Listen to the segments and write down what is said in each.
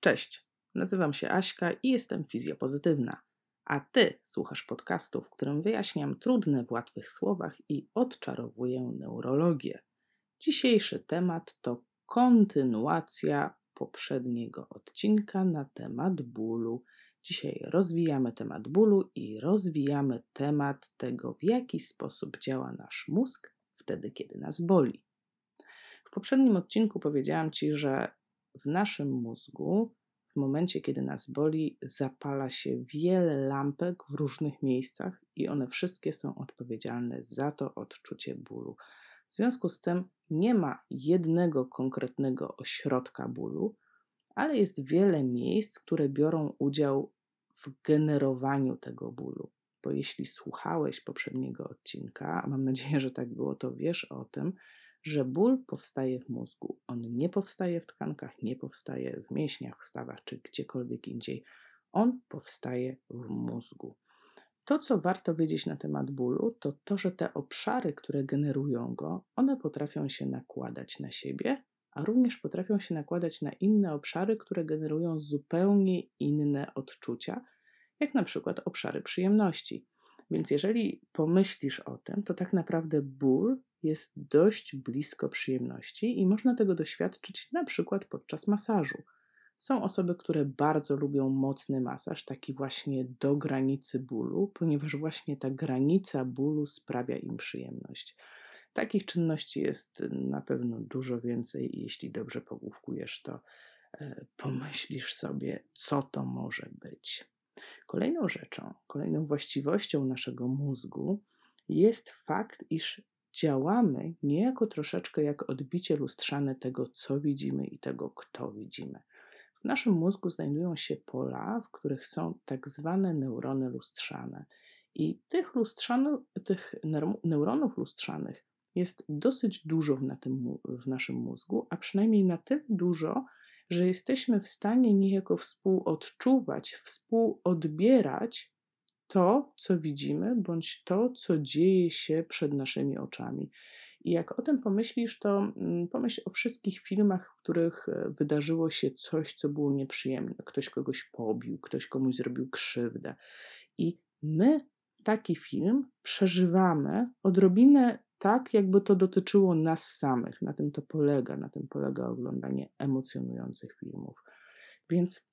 Cześć, nazywam się Aśka i jestem fizjopozytywna. A ty słuchasz podcastu, w którym wyjaśniam trudne w łatwych słowach i odczarowuję neurologię. Dzisiejszy temat to kontynuacja poprzedniego odcinka na temat bólu. Dzisiaj rozwijamy temat bólu i rozwijamy temat tego, w jaki sposób działa nasz mózg wtedy, kiedy nas boli. W poprzednim odcinku powiedziałam Ci, że w naszym mózgu, w momencie, kiedy nas boli, zapala się wiele lampek w różnych miejscach i one wszystkie są odpowiedzialne za to odczucie bólu. W związku z tym nie ma jednego konkretnego ośrodka bólu, ale jest wiele miejsc, które biorą udział w generowaniu tego bólu. Bo jeśli słuchałeś poprzedniego odcinka, a mam nadzieję, że tak było, to wiesz o tym, że ból powstaje w mózgu. On nie powstaje w tkankach, nie powstaje w mięśniach, w stawach czy gdziekolwiek indziej. On powstaje w mózgu. To, co warto wiedzieć na temat bólu, to to, że te obszary, które generują go, one potrafią się nakładać na siebie, a również potrafią się nakładać na inne obszary, które generują zupełnie inne odczucia, jak na przykład obszary przyjemności. Więc jeżeli pomyślisz o tym, to tak naprawdę ból jest dość blisko przyjemności i można tego doświadczyć na przykład podczas masażu. Są osoby, które bardzo lubią mocny masaż, taki właśnie do granicy bólu, ponieważ właśnie ta granica bólu sprawia im przyjemność. Takich czynności jest na pewno dużo więcej, i jeśli dobrze pogłówkujesz, to e, pomyślisz sobie, co to może być. Kolejną rzeczą, kolejną właściwością naszego mózgu jest fakt, iż działamy niejako troszeczkę jak odbicie lustrzane tego, co widzimy i tego, kto widzimy. W naszym mózgu znajdują się pola, w których są tak zwane neurony lustrzane. I tych, tych neuronów lustrzanych jest dosyć dużo w, na tym, w naszym mózgu, a przynajmniej na tyle dużo, że jesteśmy w stanie niejako współodczuwać, współodbierać to, co widzimy, bądź to, co dzieje się przed naszymi oczami. I jak o tym pomyślisz, to mm, pomyśl o wszystkich filmach, w których e, wydarzyło się coś, co było nieprzyjemne. Ktoś kogoś pobił, ktoś komuś zrobił krzywdę. I my taki film przeżywamy odrobinę tak, jakby to dotyczyło nas samych. Na tym to polega, na tym polega oglądanie emocjonujących filmów. Więc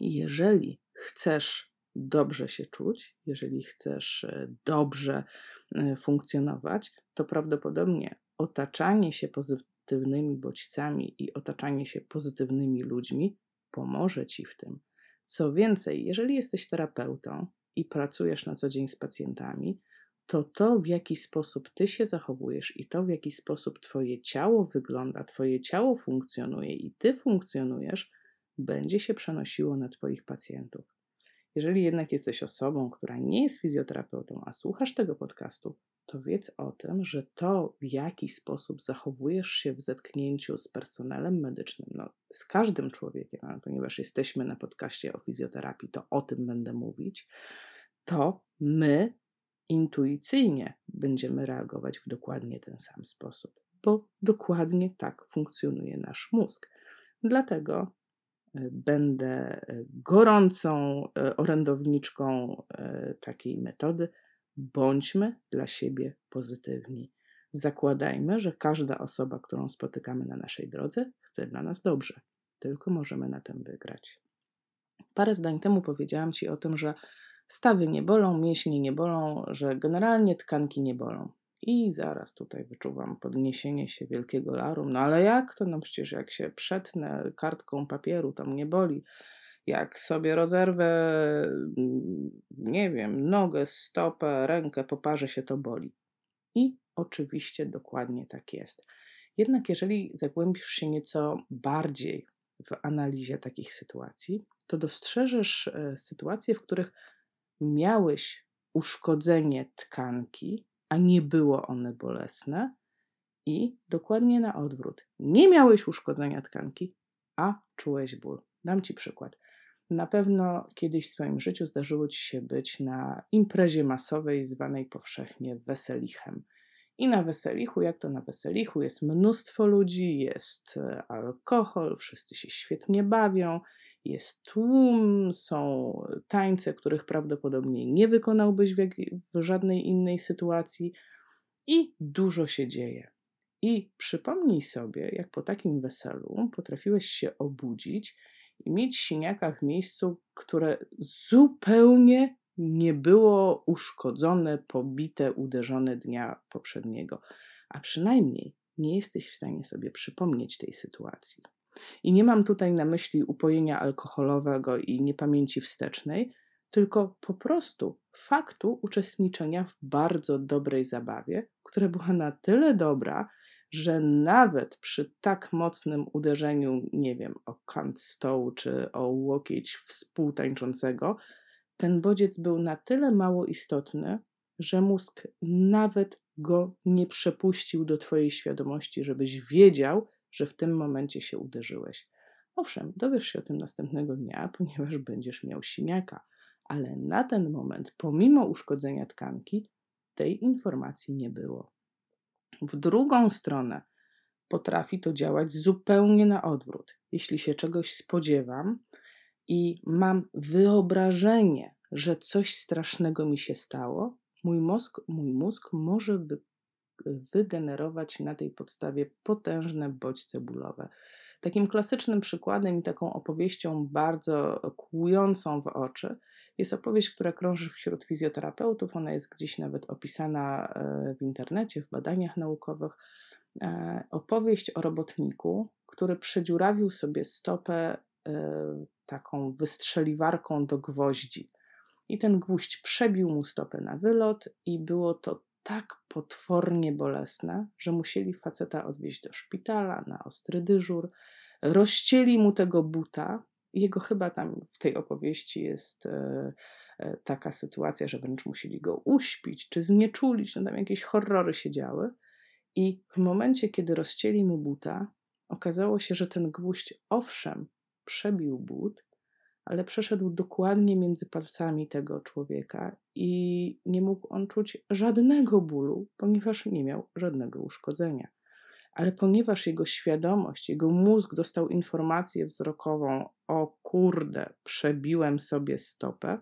jeżeli chcesz dobrze się czuć, jeżeli chcesz e, dobrze e, funkcjonować, to prawdopodobnie otaczanie się pozytywnymi bodźcami i otaczanie się pozytywnymi ludźmi pomoże ci w tym. Co więcej, jeżeli jesteś terapeutą i pracujesz na co dzień z pacjentami, to to, w jaki sposób ty się zachowujesz i to, w jaki sposób twoje ciało wygląda, twoje ciało funkcjonuje i ty funkcjonujesz, będzie się przenosiło na twoich pacjentów. Jeżeli jednak jesteś osobą, która nie jest fizjoterapeutą, a słuchasz tego podcastu, to wiedz o tym, że to, w jaki sposób zachowujesz się w zetknięciu z personelem medycznym, no, z każdym człowiekiem, ponieważ jesteśmy na podcaście o fizjoterapii, to o tym będę mówić, to my intuicyjnie będziemy reagować w dokładnie ten sam sposób, bo dokładnie tak funkcjonuje nasz mózg. Dlatego będę e, gorącą e, orędowniczką takiej metody. Bądźmy dla siebie pozytywni. Zakładajmy, że każda osoba, którą spotykamy na naszej drodze, chce dla nas dobrze. Tylko możemy na tym wygrać. Parę zdań temu powiedziałam Ci o tym, że stawy nie bolą, mięśnie nie bolą, że generalnie tkanki nie bolą. I zaraz tutaj wyczuwam podniesienie się wielkiego larum. No ale jak to? No przecież jak się przetnę kartką papieru, to mnie boli. Jak sobie rozerwę, mm, nie wiem, nogę, stopę, rękę, poparzę się, to boli. I oczywiście dokładnie tak jest. Jednak jeżeli zagłębisz się nieco bardziej w analizie takich sytuacji, to dostrzeżesz e, sytuacje, w których miałeś uszkodzenie tkanki, a nie było one bolesne, i dokładnie na odwrót. Nie miałeś uszkodzenia tkanki, a czułeś ból. Dam ci przykład. Na pewno kiedyś w swoim życiu zdarzyło ci się być na imprezie masowej zwanej powszechnie weselichem. I na weselichu, jak to na weselichu, jest mnóstwo ludzi, jest e, alkohol, wszyscy się świetnie bawią jest tłum, są tańce, których prawdopodobnie nie wykonałbyś w, w żadnej innej sytuacji i dużo się dzieje. I przypomnij sobie, jak po takim weselu potrafiłeś się obudzić i mieć siniaka w miejscu, które zupełnie nie było uszkodzone, pobite, uderzone dnia poprzedniego, a przynajmniej nie jesteś w stanie sobie przypomnieć tej sytuacji. I nie mam tutaj na myśli upojenia alkoholowego i niepamięci wstecznej, tylko po prostu faktu uczestniczenia w bardzo dobrej zabawie, która była na tyle dobra, że nawet przy tak mocnym uderzeniu, nie wiem, o kant stołu czy o łokieć współtańczącego, ten bodziec był na tyle mało istotny, że mózg nawet go nie przepuścił do Twojej świadomości, żebyś wiedział, że w tym momencie się uderzyłeś. Owszem, dowiesz się o tym następnego dnia, ponieważ będziesz miał siniaka, ale na ten moment, pomimo uszkodzenia tkanki, tej informacji nie było. W drugą stronę potrafi to działać zupełnie na odwrót. Jeśli się czegoś spodziewam i mam wyobrażenie, że coś strasznego mi się stało, mój mózg, mój mózg może wygenerować na tej podstawie potężne bodźce bólowe. Takim klasycznym przykładem i taką opowieścią bardzo kłującą w oczy jest opowieść, która krąży wśród fizjoterapeutów. Ona jest gdzieś nawet opisana e, w internecie, w badaniach naukowych. E, opowieść o robotniku, który przedziurawił sobie stopę e, taką wystrzeliwarką do gwoździ. I ten gwóźdź przebił mu stopę na wylot, i było to tak potwornie bolesne, że musieli faceta odwieźć do szpitala na ostry dyżur. Rozcięli mu tego buta. Jego chyba tam w tej opowieści jest e, e, taka sytuacja, że wręcz musieli go uśpić czy znieczulić. No tam jakieś horrory się działy. I w momencie, kiedy rozcięli mu buta, okazało się, że ten gwóźdź owszem przebił but, ale przeszedł dokładnie między palcami tego człowieka i nie mógł on czuć żadnego bólu, ponieważ nie miał żadnego uszkodzenia. Ale ponieważ jego świadomość, jego mózg dostał informację wzrokową: O kurde, przebiłem sobie stopę,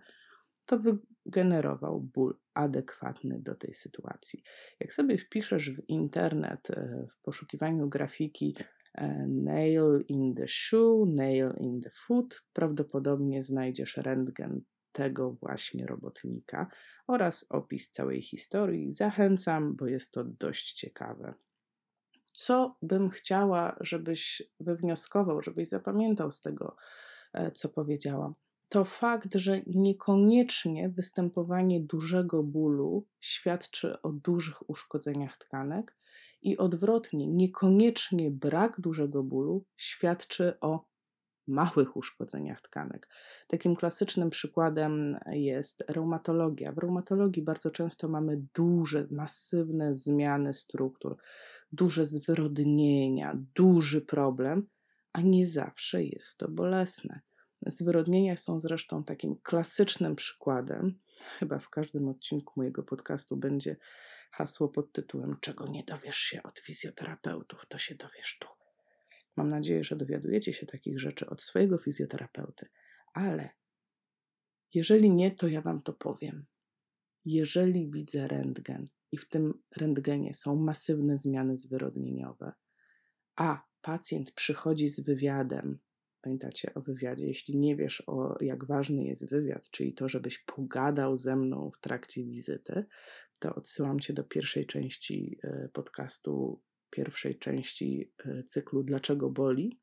to wygenerował ból adekwatny do tej sytuacji. Jak sobie wpiszesz w internet e, w poszukiwaniu grafiki nail in the shoe, nail in the foot. Prawdopodobnie znajdziesz rentgen tego właśnie robotnika oraz opis całej historii. Zachęcam, bo jest to dość ciekawe. Co bym chciała, żebyś wywnioskował, żebyś zapamiętał z tego, e, co powiedziałam? To fakt, że niekoniecznie występowanie dużego bólu świadczy o dużych uszkodzeniach tkanek, i odwrotnie, niekoniecznie brak dużego bólu świadczy o małych uszkodzeniach tkanek. Takim klasycznym przykładem jest reumatologia. W reumatologii bardzo często mamy duże, masywne zmiany struktur, duże zwyrodnienia, duży problem, a nie zawsze jest to bolesne. Zwyrodnienia są zresztą takim klasycznym przykładem. Chyba w każdym odcinku mojego podcastu będzie hasło pod tytułem Czego nie dowiesz się od fizjoterapeutów, to się dowiesz tu. Mam nadzieję, że dowiadujecie się takich rzeczy od swojego fizjoterapeuty, ale jeżeli nie, to ja Wam to powiem. Jeżeli widzę rentgen i w tym rentgenie są masywne zmiany zwyrodnieniowe, a pacjent przychodzi z wywiadem, pamiętacie o wywiadzie, jeśli nie wiesz, o jak ważny jest wywiad, czyli to, żebyś pogadał ze mną w trakcie wizyty, to odsyłam Cię do pierwszej części e, podcastu, pierwszej części e, cyklu Dlaczego boli.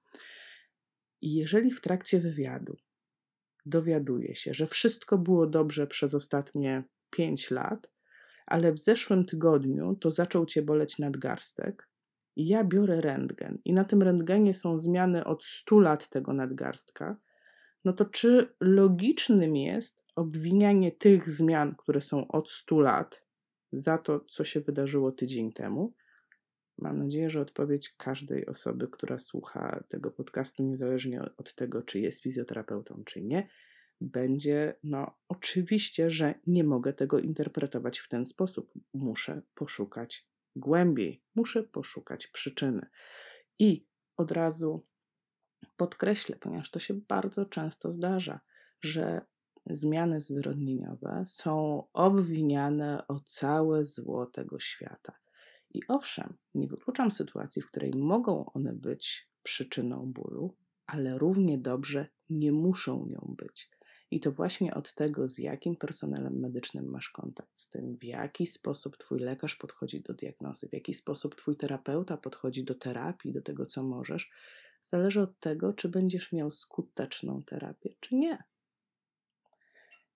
I jeżeli w trakcie wywiadu dowiaduje się, że wszystko było dobrze przez ostatnie 5 lat, ale w zeszłym tygodniu to zaczął Cię boleć nadgarstek, i ja biorę rentgen i na tym rentgenie są zmiany od 100 lat tego nadgarstka, no to czy logicznym jest obwinianie tych zmian, które są od 100 lat, za to, co się wydarzyło tydzień temu? Mam nadzieję, że odpowiedź każdej osoby, która słucha tego podcastu, niezależnie od tego, czy jest fizjoterapeutą, czy nie, będzie, no, oczywiście, że nie mogę tego interpretować w ten sposób. Muszę poszukać głębiej, muszę poszukać przyczyny. I od razu Podkreślę, ponieważ to się bardzo często zdarza, że zmiany zwyrodnieniowe są obwiniane o całe zło tego świata. I owszem, nie wykluczam sytuacji, w której mogą one być przyczyną bólu, ale równie dobrze nie muszą nią być. I to właśnie od tego, z jakim personelem medycznym masz kontakt, z tym, w jaki sposób Twój lekarz podchodzi do diagnozy, w jaki sposób Twój terapeuta podchodzi do terapii, do tego, co możesz, zależy od tego, czy będziesz miał skuteczną terapię, czy nie.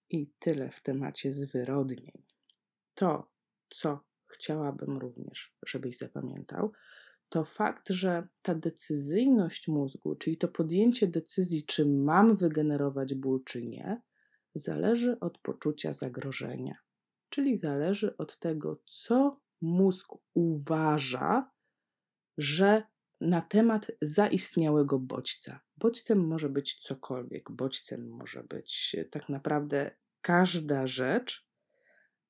I tyle w temacie zwyrodnień. To, co chciałabym również, żebyś zapamiętał, to fakt, że ta decyzyjność mózgu, czyli to podjęcie decyzji, czy mam wygenerować ból, czy nie, zależy od poczucia zagrożenia. Czyli zależy od tego, co mózg uważa, że na temat zaistniałego bodźca. Bodźcem może być cokolwiek, bodźcem może być tak naprawdę każda rzecz,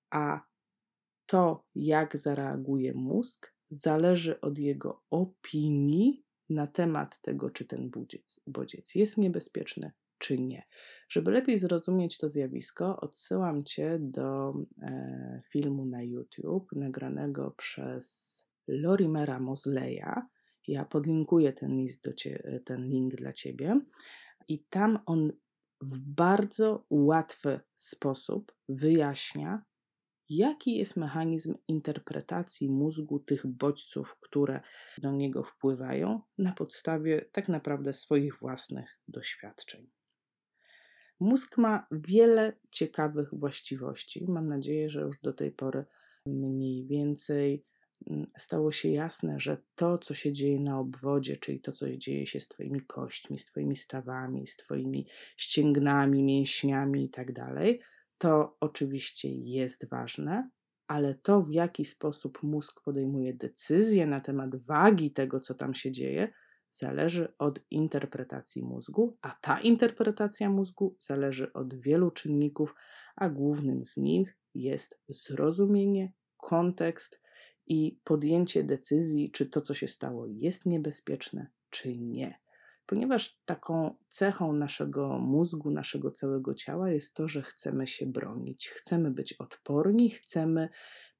a to, jak zareaguje mózg, zależy od jego opinii na temat tego, czy ten bodziec, bodziec jest niebezpieczny, czy nie. Żeby lepiej zrozumieć to zjawisko, odsyłam Cię do e, filmu na YouTube nagranego przez Lorimera Mosleya. Ja podlinkuję ten, list do cie, ten link dla Ciebie. I tam on w bardzo łatwy sposób wyjaśnia, jaki jest mechanizm interpretacji mózgu tych bodźców, które do niego wpływają, na podstawie tak naprawdę swoich własnych doświadczeń. Mózg ma wiele ciekawych właściwości. Mam nadzieję, że już do tej pory mniej więcej stało się jasne, że to, co się dzieje na obwodzie, czyli to, co dzieje się z Twoimi kośćmi, z Twoimi stawami, z Twoimi ścięgnami, mięśniami itd., tak to oczywiście jest ważne, ale to, w jaki sposób mózg podejmuje decyzje na temat wagi tego, co tam się dzieje, zależy od interpretacji mózgu, a ta interpretacja mózgu zależy od wielu czynników, a głównym z nich jest zrozumienie, kontekst i podjęcie decyzji, czy to, co się stało, jest niebezpieczne, czy nie. Ponieważ taką cechą naszego mózgu, naszego całego ciała jest to, że chcemy się bronić, chcemy być odporni, chcemy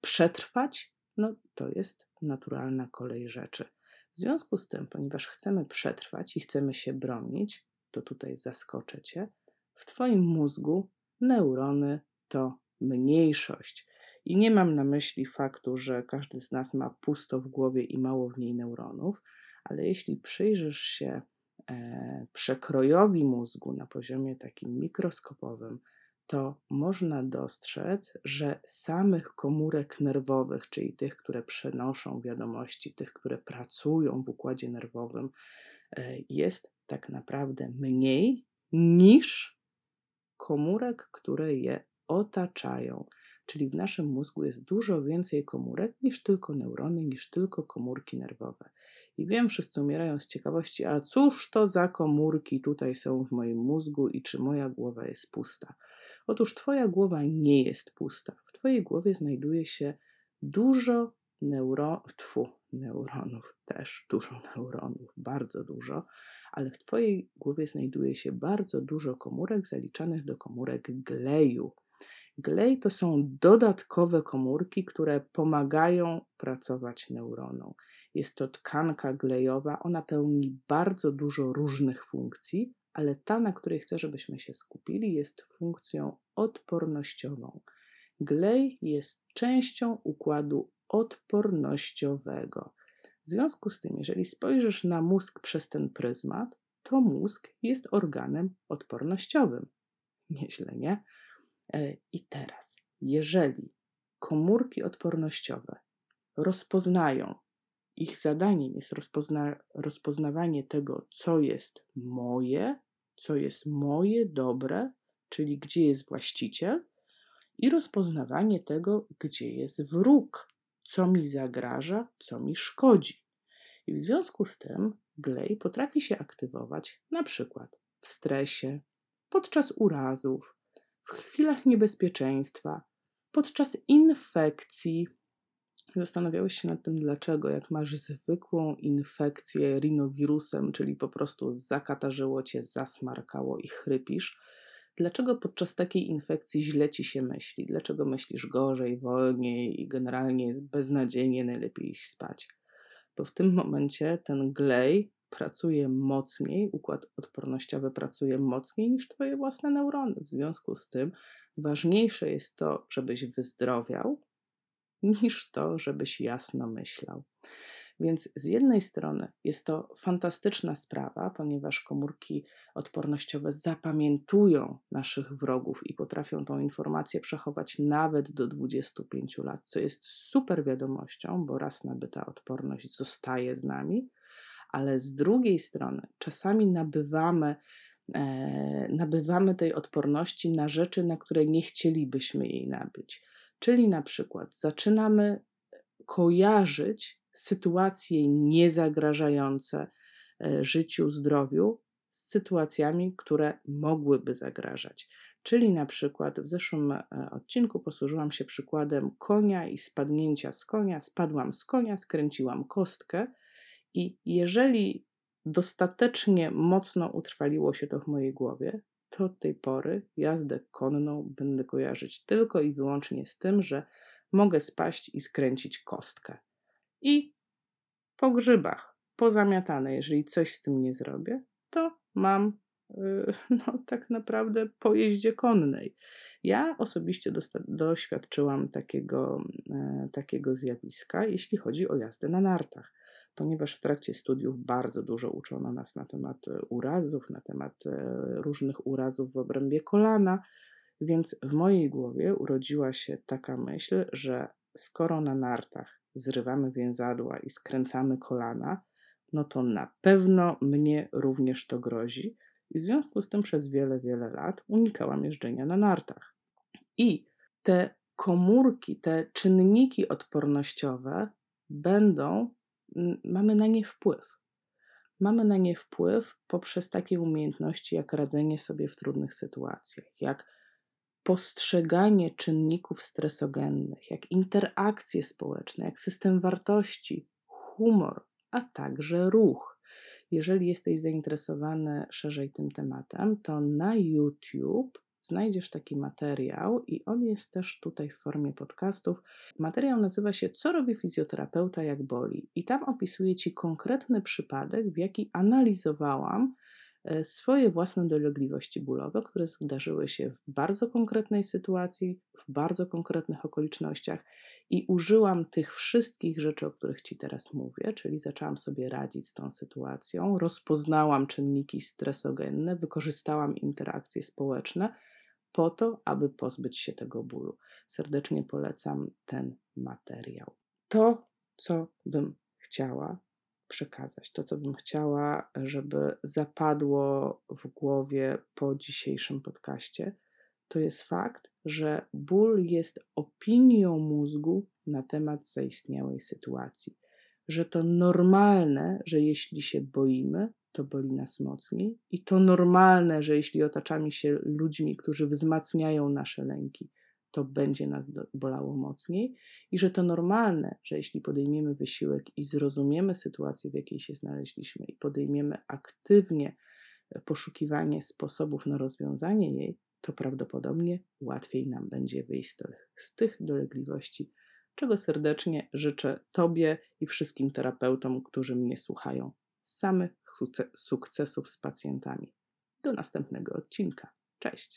przetrwać, no to jest naturalna kolej rzeczy. W związku z tym, ponieważ chcemy przetrwać i chcemy się bronić, to tutaj zaskoczę cię, w Twoim mózgu neurony to mniejszość. I nie mam na myśli faktu, że każdy z nas ma pusto w głowie i mało w niej neuronów, ale jeśli przyjrzysz się E, przekrojowi mózgu na poziomie takim mikroskopowym, to można dostrzec, że samych komórek nerwowych, czyli tych, które przenoszą wiadomości, tych, które pracują w układzie nerwowym, e, jest tak naprawdę mniej niż komórek, które je otaczają. Czyli w naszym mózgu jest dużo więcej komórek niż tylko neurony, niż tylko komórki nerwowe. I wiem, wszyscy umierają z ciekawości, a cóż to za komórki tutaj są w moim mózgu i czy moja głowa jest pusta? Otóż Twoja głowa nie jest pusta. W Twojej głowie znajduje się dużo neuro... Tfu, neuronów, też dużo neuronów, bardzo dużo, ale w Twojej głowie znajduje się bardzo dużo komórek zaliczanych do komórek gleju. Glej to są dodatkowe komórki, które pomagają pracować neuronom. Jest to tkanka glejowa, ona pełni bardzo dużo różnych funkcji, ale ta, na której chcę, żebyśmy się skupili, jest funkcją odpornościową. Glej jest częścią układu odpornościowego. W związku z tym, jeżeli spojrzysz na mózg przez ten pryzmat, to mózg jest organem odpornościowym. Nieźle, nie? E, I teraz, jeżeli komórki odpornościowe rozpoznają ich zadaniem jest rozpozna rozpoznawanie tego, co jest moje, co jest moje dobre, czyli gdzie jest właściciel, i rozpoznawanie tego, gdzie jest wróg, co mi zagraża, co mi szkodzi. I w związku z tym glej potrafi się aktywować na przykład w stresie, podczas urazów, w chwilach niebezpieczeństwa, podczas infekcji, Zastanawiałeś się nad tym, dlaczego, jak masz zwykłą infekcję rinowirusem, czyli po prostu zakatarzyło cię, zasmarkało i chrypisz, dlaczego podczas takiej infekcji źle ci się myśli? Dlaczego myślisz gorzej, wolniej i generalnie beznadziejnie, najlepiej iść spać? Bo w tym momencie ten glej pracuje mocniej, układ odpornościowy pracuje mocniej niż Twoje własne neurony. W związku z tym ważniejsze jest to, żebyś wyzdrowiał, niż to, żebyś jasno myślał. Więc z jednej strony jest to fantastyczna sprawa, ponieważ komórki odpornościowe zapamiętują naszych wrogów i potrafią tą informację przechować nawet do 25 lat, co jest super wiadomością, bo raz nabyta odporność zostaje z nami, ale z drugiej strony czasami nabywamy, e, nabywamy tej odporności na rzeczy, na które nie chcielibyśmy jej nabyć. Czyli na przykład zaczynamy kojarzyć sytuacje niezagrażające e, życiu, zdrowiu z sytuacjami, które mogłyby zagrażać. Czyli na przykład w zeszłym e, odcinku posłużyłam się przykładem konia i spadnięcia z konia. Spadłam z konia, skręciłam kostkę i jeżeli dostatecznie mocno utrwaliło się to w mojej głowie, to od tej pory jazdę konną będę kojarzyć tylko i wyłącznie z tym, że mogę spaść i skręcić kostkę. I po grzybach, pozamiatane, jeżeli coś z tym nie zrobię, to mam yy, no, tak naprawdę po jeździe konnej. Ja osobiście doświadczyłam takiego, yy, takiego zjawiska, jeśli chodzi o jazdę na nartach ponieważ w trakcie studiów bardzo dużo uczono nas na temat e, urazów, na temat e, różnych urazów w obrębie kolana, więc w mojej głowie urodziła się taka myśl, że skoro na nartach zrywamy więzadła i skręcamy kolana, no to na pewno mnie również to grozi. I w związku z tym przez wiele, wiele lat unikałam jeżdżenia na nartach. I te komórki, te czynniki odpornościowe będą mamy na nie wpływ. Mamy na nie wpływ poprzez takie umiejętności jak radzenie sobie w trudnych sytuacjach, jak postrzeganie czynników stresogennych, jak interakcje społeczne, jak system wartości, humor, a także ruch. Jeżeli jesteś zainteresowany szerzej tym tematem, to na YouTube znajdziesz taki materiał i on jest też tutaj w formie podcastów. Materiał nazywa się Co robi fizjoterapeuta, jak boli? I tam opisuję Ci konkretny przypadek, w jaki analizowałam e, swoje własne dolegliwości bólowe, które zdarzyły się w bardzo konkretnej sytuacji, w bardzo konkretnych okolicznościach i użyłam tych wszystkich rzeczy, o których Ci teraz mówię, czyli zaczęłam sobie radzić z tą sytuacją, rozpoznałam czynniki stresogenne, wykorzystałam interakcje społeczne po to, aby pozbyć się tego bólu. Serdecznie polecam ten materiał. To, co bym chciała przekazać, to, co bym chciała, żeby zapadło w głowie po dzisiejszym podcaście, to jest fakt, że ból jest opinią mózgu na temat zaistniałej sytuacji. Że to normalne, że jeśli się boimy, to boli nas mocniej. I to normalne, że jeśli otaczamy się ludźmi, którzy wzmacniają nasze lęki, to będzie nas bolało mocniej. I że to normalne, że jeśli podejmiemy wysiłek i zrozumiemy sytuację, w jakiej się znaleźliśmy, i podejmiemy aktywnie e, poszukiwanie sposobów na rozwiązanie jej, to prawdopodobnie łatwiej nam będzie wyjść z tych, z tych dolegliwości, czego serdecznie życzę Tobie i wszystkim terapeutom, którzy mnie słuchają. Samych sukcesów z pacjentami. Do następnego odcinka. Cześć!